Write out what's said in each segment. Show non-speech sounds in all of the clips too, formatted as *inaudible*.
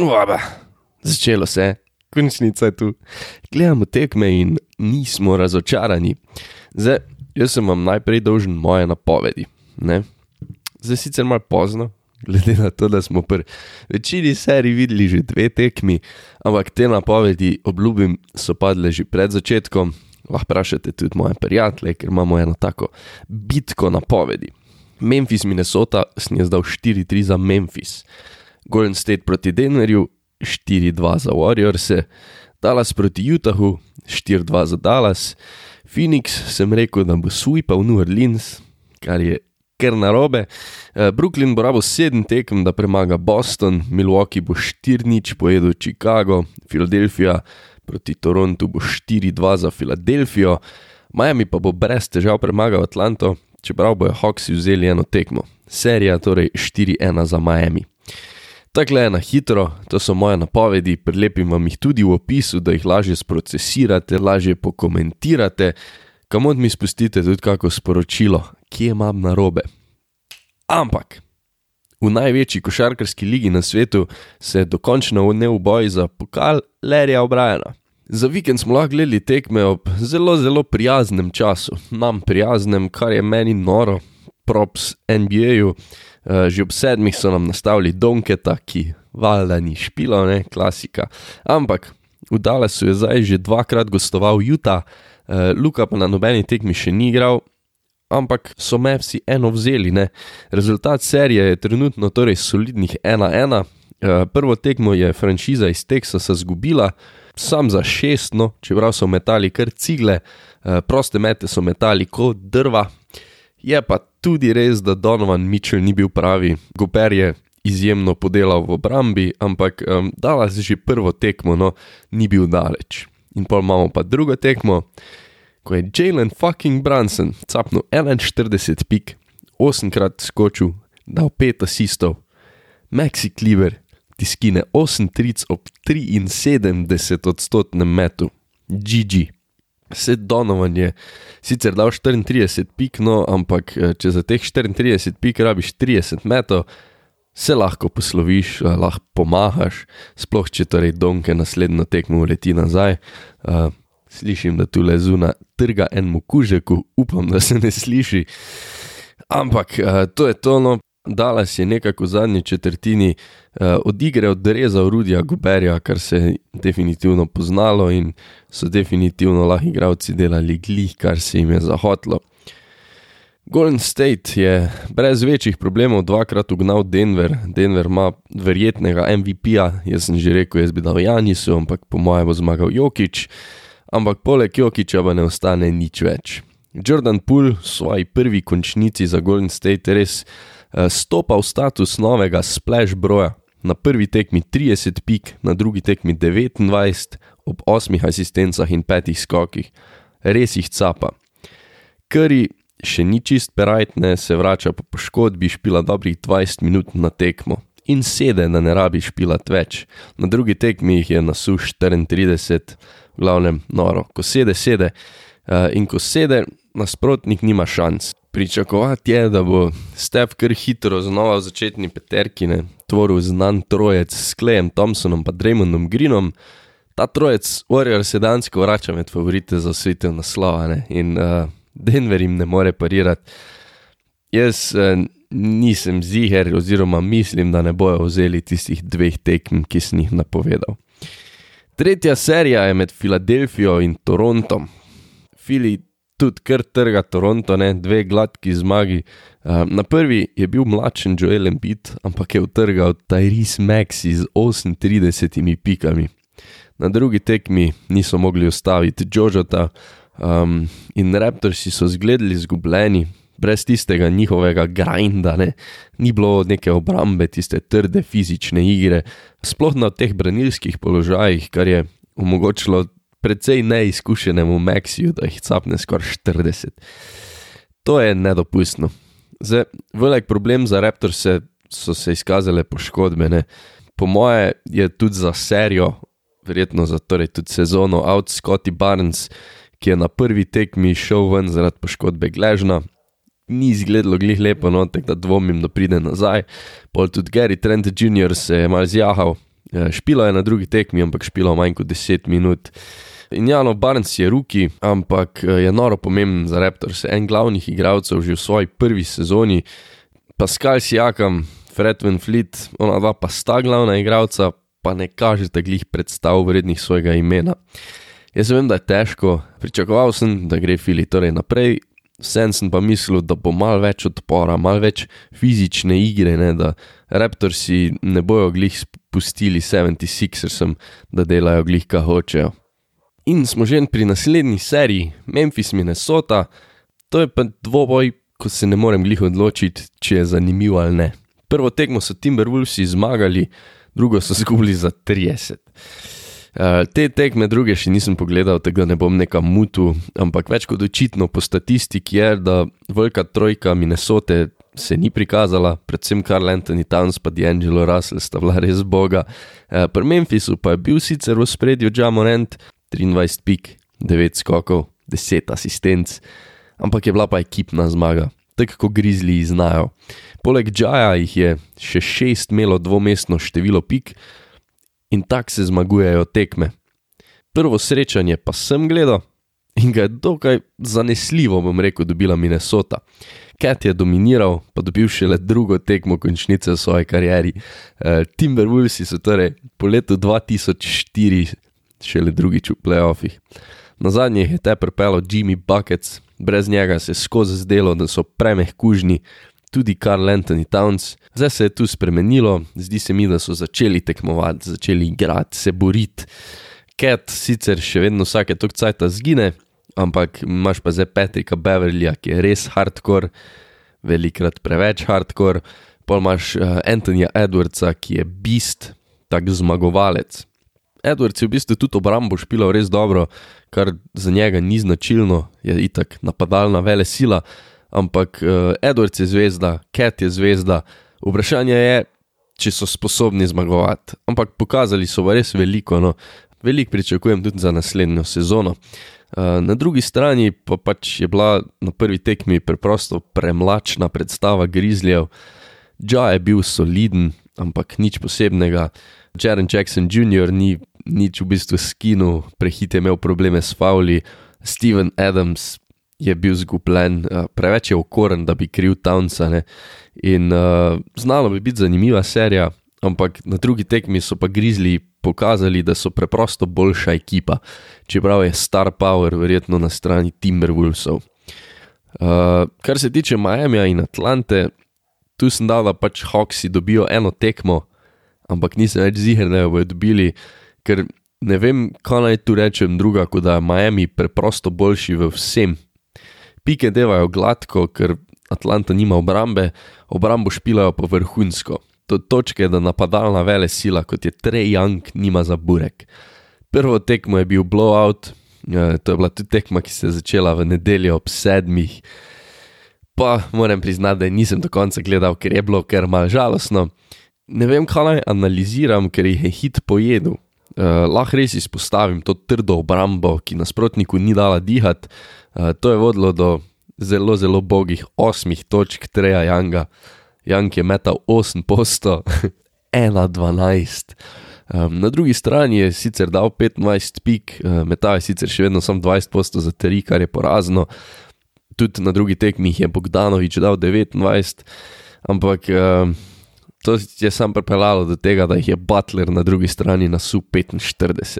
Uaba, začelo se je, končnica je tu. Gledamo tekme in nismo razočarani. Zdaj, jaz sem vam najprej dolžen moje napovedi. Ne? Zdaj sicer malo pozno, glede na to, da smo pri večini serij videli že dve tekmi, ampak te napovedi, obljubim, so padle že pred začetkom. Lahko vprašate tudi moje prijatelje, ker imamo eno tako bitko napovedi. Memphis, Minnesota, sem jaz dal 4-3 za Memphis. Golden State proti Denverju, 4-2 za Warriors, Dallas proti Utahu, 4-2 za Dallas, Phoenix sem rekel, da bo sweepal New Orleans, kar je kar narobe. Eh, Brooklyn bo rabo 7 tekem, da premaga Boston, Milwaukee bo 4-0 pojedel Chicago, Philadelphia proti Torontu bo 4-2 za Filadelfijo, Miami pa bo brez težav premagal Atlanto, čeprav bojo Hawksi vzeli eno tekmo. Serija torej 4-1 za Miami. Tako je na hitro, to so moje napovedi, prilepim vam jih tudi v opisu, da jih lažje sprocesirate, lažje pokomentirate, kamor mi spustite tudi kako sporočilo, kje imam na robe. Ampak v največji košarkarski ligi na svetu se je dokončno vnel boj za pokal Lerija Obrajana. Za vikend smo lahko gledali tekme ob zelo, zelo prijaznem času, nam prijaznem, kar je meni noro, props NBA-ju. Uh, že ob sedmih so nam nastavili Donketa, ki valjda ni špilo, ne, klasika. Ampak v Dallasu je zdaj že dvakrat gostoval Utah, uh, Luka pa na nobeni tekmi še ni igral, ampak so me vsi eno vzeli. Ne. Rezultat serije je trenutno torej solidnih 1-1. Uh, prvo tekmo je franšiza iz Teksasa zgubila, sam za šestno, čeprav so metali kar cigle, proste mete so metali kot drva. Je pa tudi res, da Donovan Mitchell ni bil pravi, Goper je izjemno podelal v obrambi, ampak um, dala si že prvo tekmo, no, ni bil daleč. In pa imamo pa drugo tekmo, ko je Jalen fucking Brunson capnil 41 pik, 8 krat skočil, dal 5 asistov, Maxi Cleaver tiskine 8 tric ob 73 odstotnem metu, GG. Vse Donovan je sicer dal 34 pik, no, ampak eh, če za teh 34 pik rabiš 30 metrov, se lahko posloviš, eh, lahko pomahaš, sploh če torej Donke naslednjo tekmo leti nazaj. Uh, slišim, da tu le zuna trga enemu kužeku, upam, da se ne sliši. Ampak uh, to je tono, Dallas je nekako v zadnji četrtini uh, odigre odrezal Rudija Guberja, kar se je definitivno poznalo in so definitivno lahko igravci delali glih, kar se jim je zahotlo. Golden State je brez večjih problemov dvakrat ugnal Denver. Denver ima verjetnega MVP-ja, jaz sem že rekel, jaz bi dal Janisu, ampak po mojem bo zmagal Jokič, ampak poleg Jokiča pa ne ostane nič več. Jordan Poole v svoji prvi končnici za Golden State res stopa v status novega splash broja. Na prvi tekmi 30 pik, na drugi tekmi 29, ob 8 asistencah in 5 skokih. Res jih capa. Kari še ni čist perajtne, se vrača po poškodbi, špila dobrih 20 minut na tekmo. In sede, da ne rabi špilat več. Na drugi tekmi jih je na suš 34, v glavnem noro. Ko sede, sede. Uh, in ko sede, nasprotnik nima šans. Pričakovati je, da bo Stef kar hitro znova v začetni peterki, tvoril znan trojec s Klejem Thompsonom in Dremondom Greenom. Ta trojec Warrior se dansko vrača med favorite za svetel naslova ne? in uh, Denver jim ne more parirati. Jaz uh, nisem ziger, oziroma mislim, da ne bojo vzeli tistih dveh tekem, ki sem jih napovedal. Tretja serija je med Filadelfijo in Torontom. Fili tudi kar trga Toronto, ne? dve gladki zmagi. Uh, na prvi je bil mlačen Joel Embiid, ampak je utrgal Tyrese Maxi z 38 pikami. Na drugi tekmi niso mogli ustaviti Džožota um, in Raptorsi so zgledali izgubljeni, brez tistega njihovega grinda, ne? ni bilo neke obrambe, tiste trde fizične igre, sploh na teh branilskih položajih, kar je omogočilo precej neizkušenemu Maxiju, da jih capne skoraj 40. To je nedopustno. Zdaj, velik problem za Raptor se, so se izkazale poškodbe. Ne? Po moje je tudi za serijo, verjetno za torej tudi sezono, out Scotty Barnes, ki je na prvi tekmi šel ven zaradi poškodbe gležna. Ni izgledalo glih lepo, no, tako da dvomim, da pride nazaj. Pol tudi Gary Trent Jr. se je mal zjahal, špilo je na drugi tekmi, ampak špilo manj kot 10 minut. In Jano Barnes je ruki, ampak je noro pomemben za Raptors, en glavnih igralcev že v svoji prvi sezoni. Pascal Sijakam, Fred Van Fleet, ona dva pa sta glavna igralca, pa ne kažete glih predstav vrednih svojega imena. Jaz vem, da je težko, pričakoval sem, da gre Fili torej naprej, vsem sem pa mislil, da bo mal več odpora, mal več fizične igre, ne, da Raptorsi ne bojo glih spustili 76ersom, da delajo glih, kaj hočejo. In smo že pri naslednji seriji, Memphis Minnesota, to je pa dvoboj, ko se ne morem glih odločiti, če je zanimivo ali ne. Prvo tekmo so Timberwolvesi zmagali, drugo so zgubili za 30. Uh, te tekme druge še nisem pogledal, tega ne bom nekam mutu, ampak več kot očitno po statistiki je, da velika trojka Minnesote se ni prikazala, predvsem Karl Anthony Towns pa D'Angelo Russell sta bila res boga. Uh, pri Memphisu pa je bil sicer v spredju Jamorant, 23 pik, 9 skokov, 10 asistenc, ampak je bila pa ekipna zmaga, tako kot Grizzly znajo. Poleg Džaja jih je še šest imelo dvomestno število pik in tako se zmagujejo tekme. Prvo srečanje pa sem gledal in ga je dokaj zanesljivo, bom rekel, dobila Minnesota. Cat je dominiral, pa dobil šele drugo tekmo končnice v svoji karieri. Uh, Timberwolvesi so torej po letu 2004 šele drugič v playoffih. Na zadnjih je te prepelo Jimmy Buckets, brez njega se je skozi zdelo, da so premehkužni, tudi Karl Anthony Towns. Zdaj se je tu spremenilo, zdi se mi, da so začeli tekmovati, začeli igrati, se boriti. Cat sicer še vedno vsake tok cajta zgine, ampak imaš pa zdaj Patrika Beverlyja, ki je res hardcore, velikrat preveč hardcore, pa imaš uh, Anthonyja Edwardsa, ki je bist, tak zmagovalec. Edwards je v bistvu tudi obrambo špilal res dobro, kar za njega ni značilno, je itak napadalna vele sila, ampak uh, Edwards je zvezda, Cat je zvezda. Vprašanje je, če so sposobni zmagovati. Ampak pokazali so res veliko, no. veliko pričakujem tudi za naslednjo sezono. Uh, na drugi strani pa pač je bila na prvi tekmi preprosto premlačna predstava Grizzlyjev. Ja je bil soliden, ampak nič posebnega. Jaren Jackson Jr. ni nič v bistvu skinu, prehite imel probleme s Fauli, Steven Adams je bil zgubljen, uh, preveč je okoren, da bi kriv Townsa. Ne? In uh, znalo bi biti zanimiva serija, ampak na drugi tekmi so pa Grizzly pokazali, da so preprosto boljša ekipa, čeprav je Star Power verjetno na strani Timberwolvesov. Uh, kar se tiče Miami in Atlante, tu sem dal, da pač Hawksi dobijo eno tekmo, ampak nisem več ziger, da jo bodo dobili, ker ne vem, kaj naj tu rečem druga, kot da je Miami preprosto boljši v vsem, pike devajo gladko, ker Atlanta nima obrambe, obrambo špilajo pa vrhunsko. To točke, da napadalna vele sila, kot je Trey Young, nima za burek. Prvo tekmo je bil blowout, ja, to je bila tudi tekma, ki se je začela v nedeljo ob sedmih. Pa moram priznati, da nisem do konca gledal, ker je bilo kar mal žalostno. Ne vem, kaj naj analiziram, ker jih je hit pojedel. Uh, lahko res izpostavim to trdo obrambo, ki nasprotniku ni dala dihati. Uh, to je vodilo do zelo, zelo bogih osmih točk Treja Janga. Jang je metal 8 posto, *laughs* 1-12. Um, na drugi strani je sicer dal 25 pik, uh, metal je sicer še vedno samo 20 posto za 3, kar je porazno. Tudi na drugi tekmi je Bogdanovič dal 29, ampak. Uh, To je sam pripeljalo do tega, da jih je Butler na drugi strani na SU-45.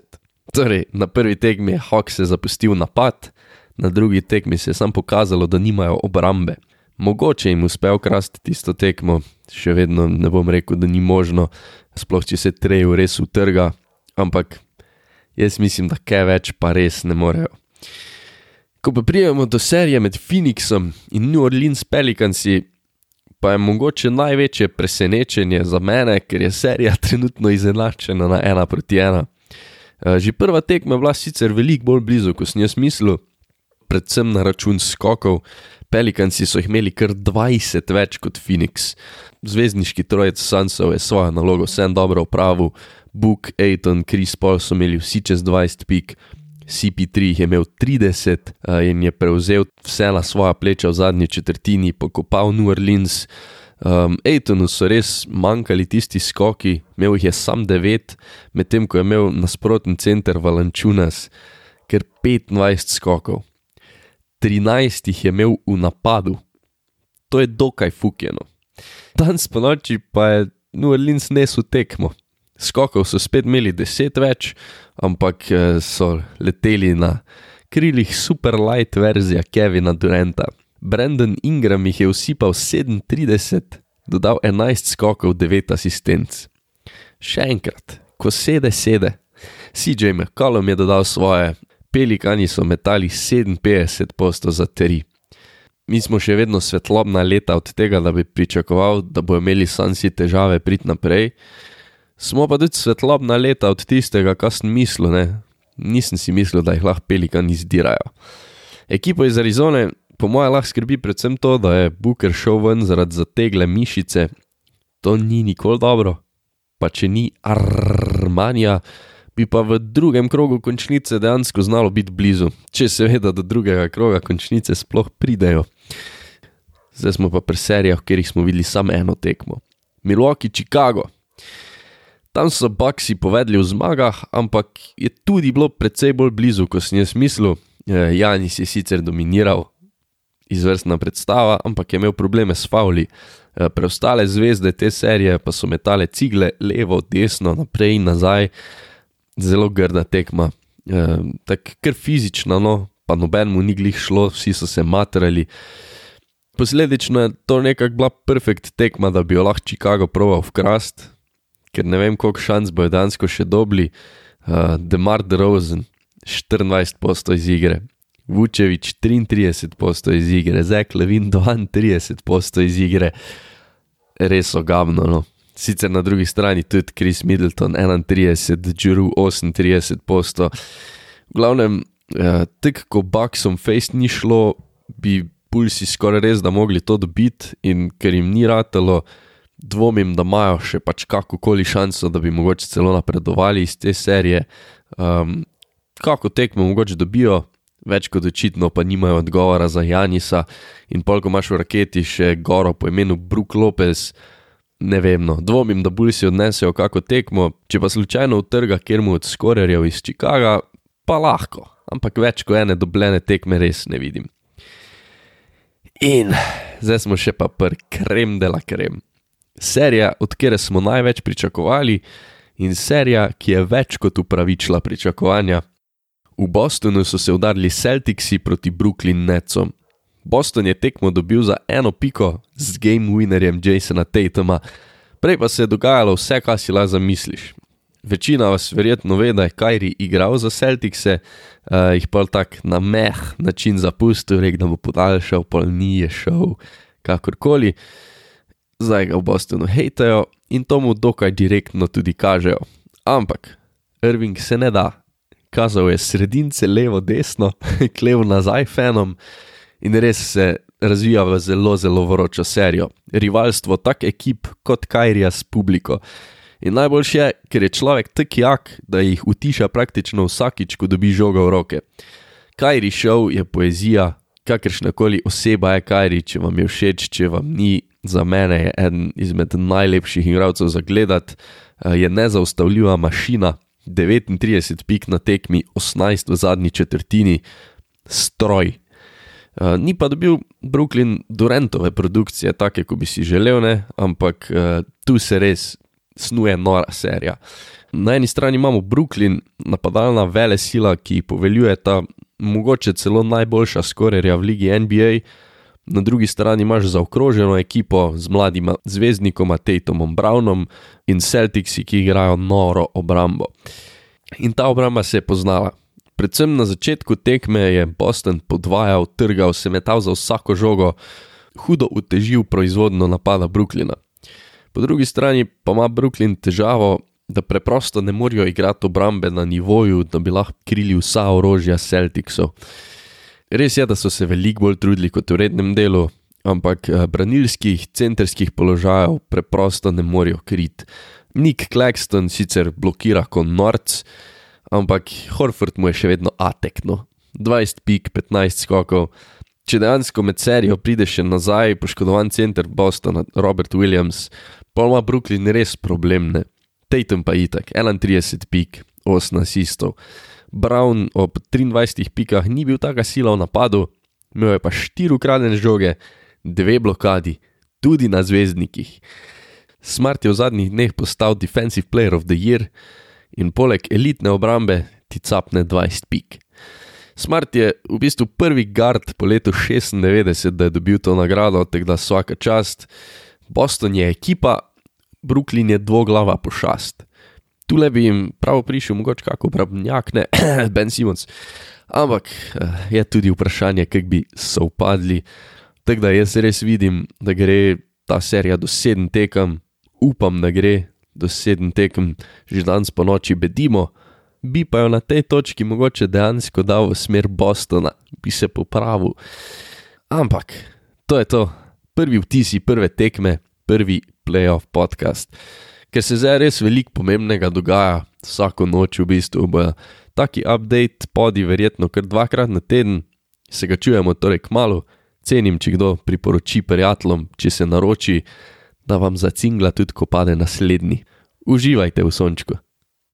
Torej, na prvi tekmi je Hawk se zapustil napad, na drugi tekmi se je sam pokazalo, da nimajo obrambe. Mogoče jim uspe ukrasti tisto tekmo, še vedno ne bom rekel, da ni možno, sploh če se trejo res utrga, ampak jaz mislim, da kaj več pa res ne morejo. Ko pa prijemo do serije med Phoenixom in New Orleans Pelicansi, pa je mogoče največje presenečenje za mene, ker je serija trenutno izenačena na ena proti ena. Eh, že prva tekma je bila sicer veliko bolj blizu, kot sem jaz mislil, predvsem na račun skokov. Pelikanci so jih imeli kar 20 več kot Phoenix. Zvezdniški trojec Sansov je svojo nalogo vsem dobro upravil, Book, Aiton, Chris Paul so imeli vsi čez 20 pik. CP3 je imel 30 in je prevzel vse na svoja pleča v zadnji četrtini, pokopal New Orleans. Um, Ejtonu so res manjkali tisti skoki, imel jih je sam 9, medtem ko je imel nasprotni center Valančunas, ker 25 skokov. 13 jih je imel v napadu. To je dokaj fukjeno. Danes po noči pa je New Orleans nesel tekmo. Skokov so spet imeli 10 več, ampak eh, so leteli na krilih super light verzija Kevina Durenta. Brandon Ingram jih je usipal 37, dodal 11 skokov, 9 asistenc. Še enkrat, ko sede, sede. CJ McCollum je dodal svoje, pelikani so metali 57 posto za 3. Mi smo še vedno svetlobna leta od tega, da bi pričakoval, da bo imeli sansi težave priti naprej. Smo pa tudi svetlobna leta od tistega, kar sem mislil, ne? nisem si mislil, da jih lahko pelikani izdirajo. Ekipo iz Arizone, po mojem, lahko skrbi predvsem to, da je Booker šel ven zaradi zategle mišice. To ni nikoli dobro, pa če ni Armanja, bi pa v drugem krogu končnice dejansko znalo biti blizu, če seveda do drugega kroga končnice sploh pridejo. Zdaj smo pa pri serijah, kjer smo videli samo eno tekmo. Milwaukee, Chicago. Tam so Baksi povedali v zmagah, ampak je tudi bilo precej bolj blizu, kot sem jaz mislil. Janis je sicer dominiral, izvrstna predstava, ampak je imel probleme s Fauli. Preostale zvezde te serije pa so metale cigle levo, desno, naprej in nazaj. Zelo grda tekma, tako kar fizična, no, pa nobenemu ni glih šlo, vsi so se matrali. Posledično je to nekako bila perfekt tekma, da bi jo lahko Chicago proval vkrast, ker ne vem, koliko šans bojo dansko še dobili. Uh, Demar DeRozan, 24 posto iz igre, Vučevič, 33 posto iz igre, Zek Levin, 32 posto iz igre, res ogabno. No. Sicer na drugi strani tudi Chris Middleton, 31, Džuru, 38 posto. V glavnem, uh, tako ko Baksom Face ni šlo, bi pulsi skoraj res da mogli to dobiti in ker jim ni ratalo dvomim, da imajo še pač kakokoli šanso, da bi mogoče celo napredovali iz te serije. Um, kako tekmo mogoče dobijo, več kot očitno pa nimajo odgovora za Janisa in polk imaš v raketi še goro po imenu Brook Lopez. Ne vem, no, dvomim, da bolj si odnesejo kako tekmo, če pa slučajno utrga kjer mu od skorerjev iz Chicaga, pa lahko, ampak več kot ene dobljene tekme res ne vidim. In zdaj smo še pa pr krem de la krem serija, od katere smo največ pričakovali, in serija, ki je več kot upravičila pričakovanja. V Bostonu so se udarili Celticsi proti Brooklyn Netsom. Boston je tekmo dobil za eno piko z game winnerjem Jasona Tatuma, prej pa se je dogajalo vse, kar si lahko zamisliš. Večina vas verjetno ve, da je Kajri igral za Celticse, uh, jih pa tako na meh način zapustil, rekel, da bo podaljšal, pol ni je šel, kakorkoli zdaj ga v Bostonu hejtajo in tomu dokaj direktno tudi kažejo. Ampak Irving se ne da, kazal je sredince levo, desno, *laughs* klevo nazaj fenom in res se razvija v zelo, zelo vročo serijo. Rivalstvo tak ekip kot Kajrija s publiko. In najboljše je, ker je človek tak jak, da jih utiša praktično vsakič, ko dobi žogo v roke. Kajri šov je poezija, kakršna koli oseba je Kajri, če vam je všeč, če vam ni, za mene je eden izmed najlepših igralcev za gledati, eh, je nezaustavljiva mašina, 39 pik na tekmi, 18 v zadnji četrtini, stroj. Eh, ni pa dobil Brooklyn Durantove produkcije, take, kot bi si želel, ne? ampak eh, tu se res snuje nora serija. Na eni strani imamo Brooklyn, napadalna vele sila, ki poveljuje ta mogoče celo najboljša skorerja v ligi NBA, na drugi strani imaš zaokroženo ekipo z mladima zvezdnikoma Tatumom Brownom in Celticsi, ki igrajo noro obrambo. In ta obramba se je poznala. Predvsem na začetku tekme je Boston podvajal, trgal, se metal za vsako žogo, hudo utežil proizvodno napada Brooklyna. Po drugi strani pa ima Brooklyn težavo, da preprosto ne morejo igrati obrambe na nivoju, da bi lahko krili vsa orožja Celticsov. Res je, da so se veliko bolj trudili kot v rednem delu, ampak eh, branilskih, centrskih položajev preprosto ne morejo kriti. Nick Claxton sicer blokira kot norc, ampak Horford mu je še vedno atekno. 20 pik, 15 skokov, če dejansko med serijo pride še nazaj, poškodovan center Bostona, Robert Williams, pa ima Brooklyn res problemne. Tatum pa itak, 31 pik, 8 asistov. Brown ob 23 pikah ni bil taka sila v napadu, imel je pa 4 ukradene žoge, 2 blokadi, tudi na zvezdnikih. Smart je v zadnjih dneh postal Defensive Player of the Year in poleg elitne obrambe ti capne 20 pik. Smart je v bistvu prvi guard po letu 96, da je dobil to nagrado, tako da vsaka čast. Boston je ekipa, Brooklyn je dvoglava pošast. Tu le bi jim prav prišel, mogoče kako pravnjak, ne, *clears throat* Ben Simons. Ampak je tudi vprašanje, kako bi se upadli. Tako da jaz res vidim, da gre ta serija do sedem tekem, upam, da gre do sedem tekem, že danes po noči bedimo, bi pa jo na tej točki mogoče dejansko dal v smer Bostona, bi se popravil. Ampak to je to, prvi vtisi, prve tekme, prvi playoff podcast. Ker se zdaj res veliko pomembnega dogaja, vsako noč v bistvu bo taki update, podi verjetno kar dvakrat na teden, se ga čujemo torej k malu, cenim, če kdo priporoči prijateljem, če se naroči da vam zacingla tudi, ko pade naslednji. Uživajte v sončku.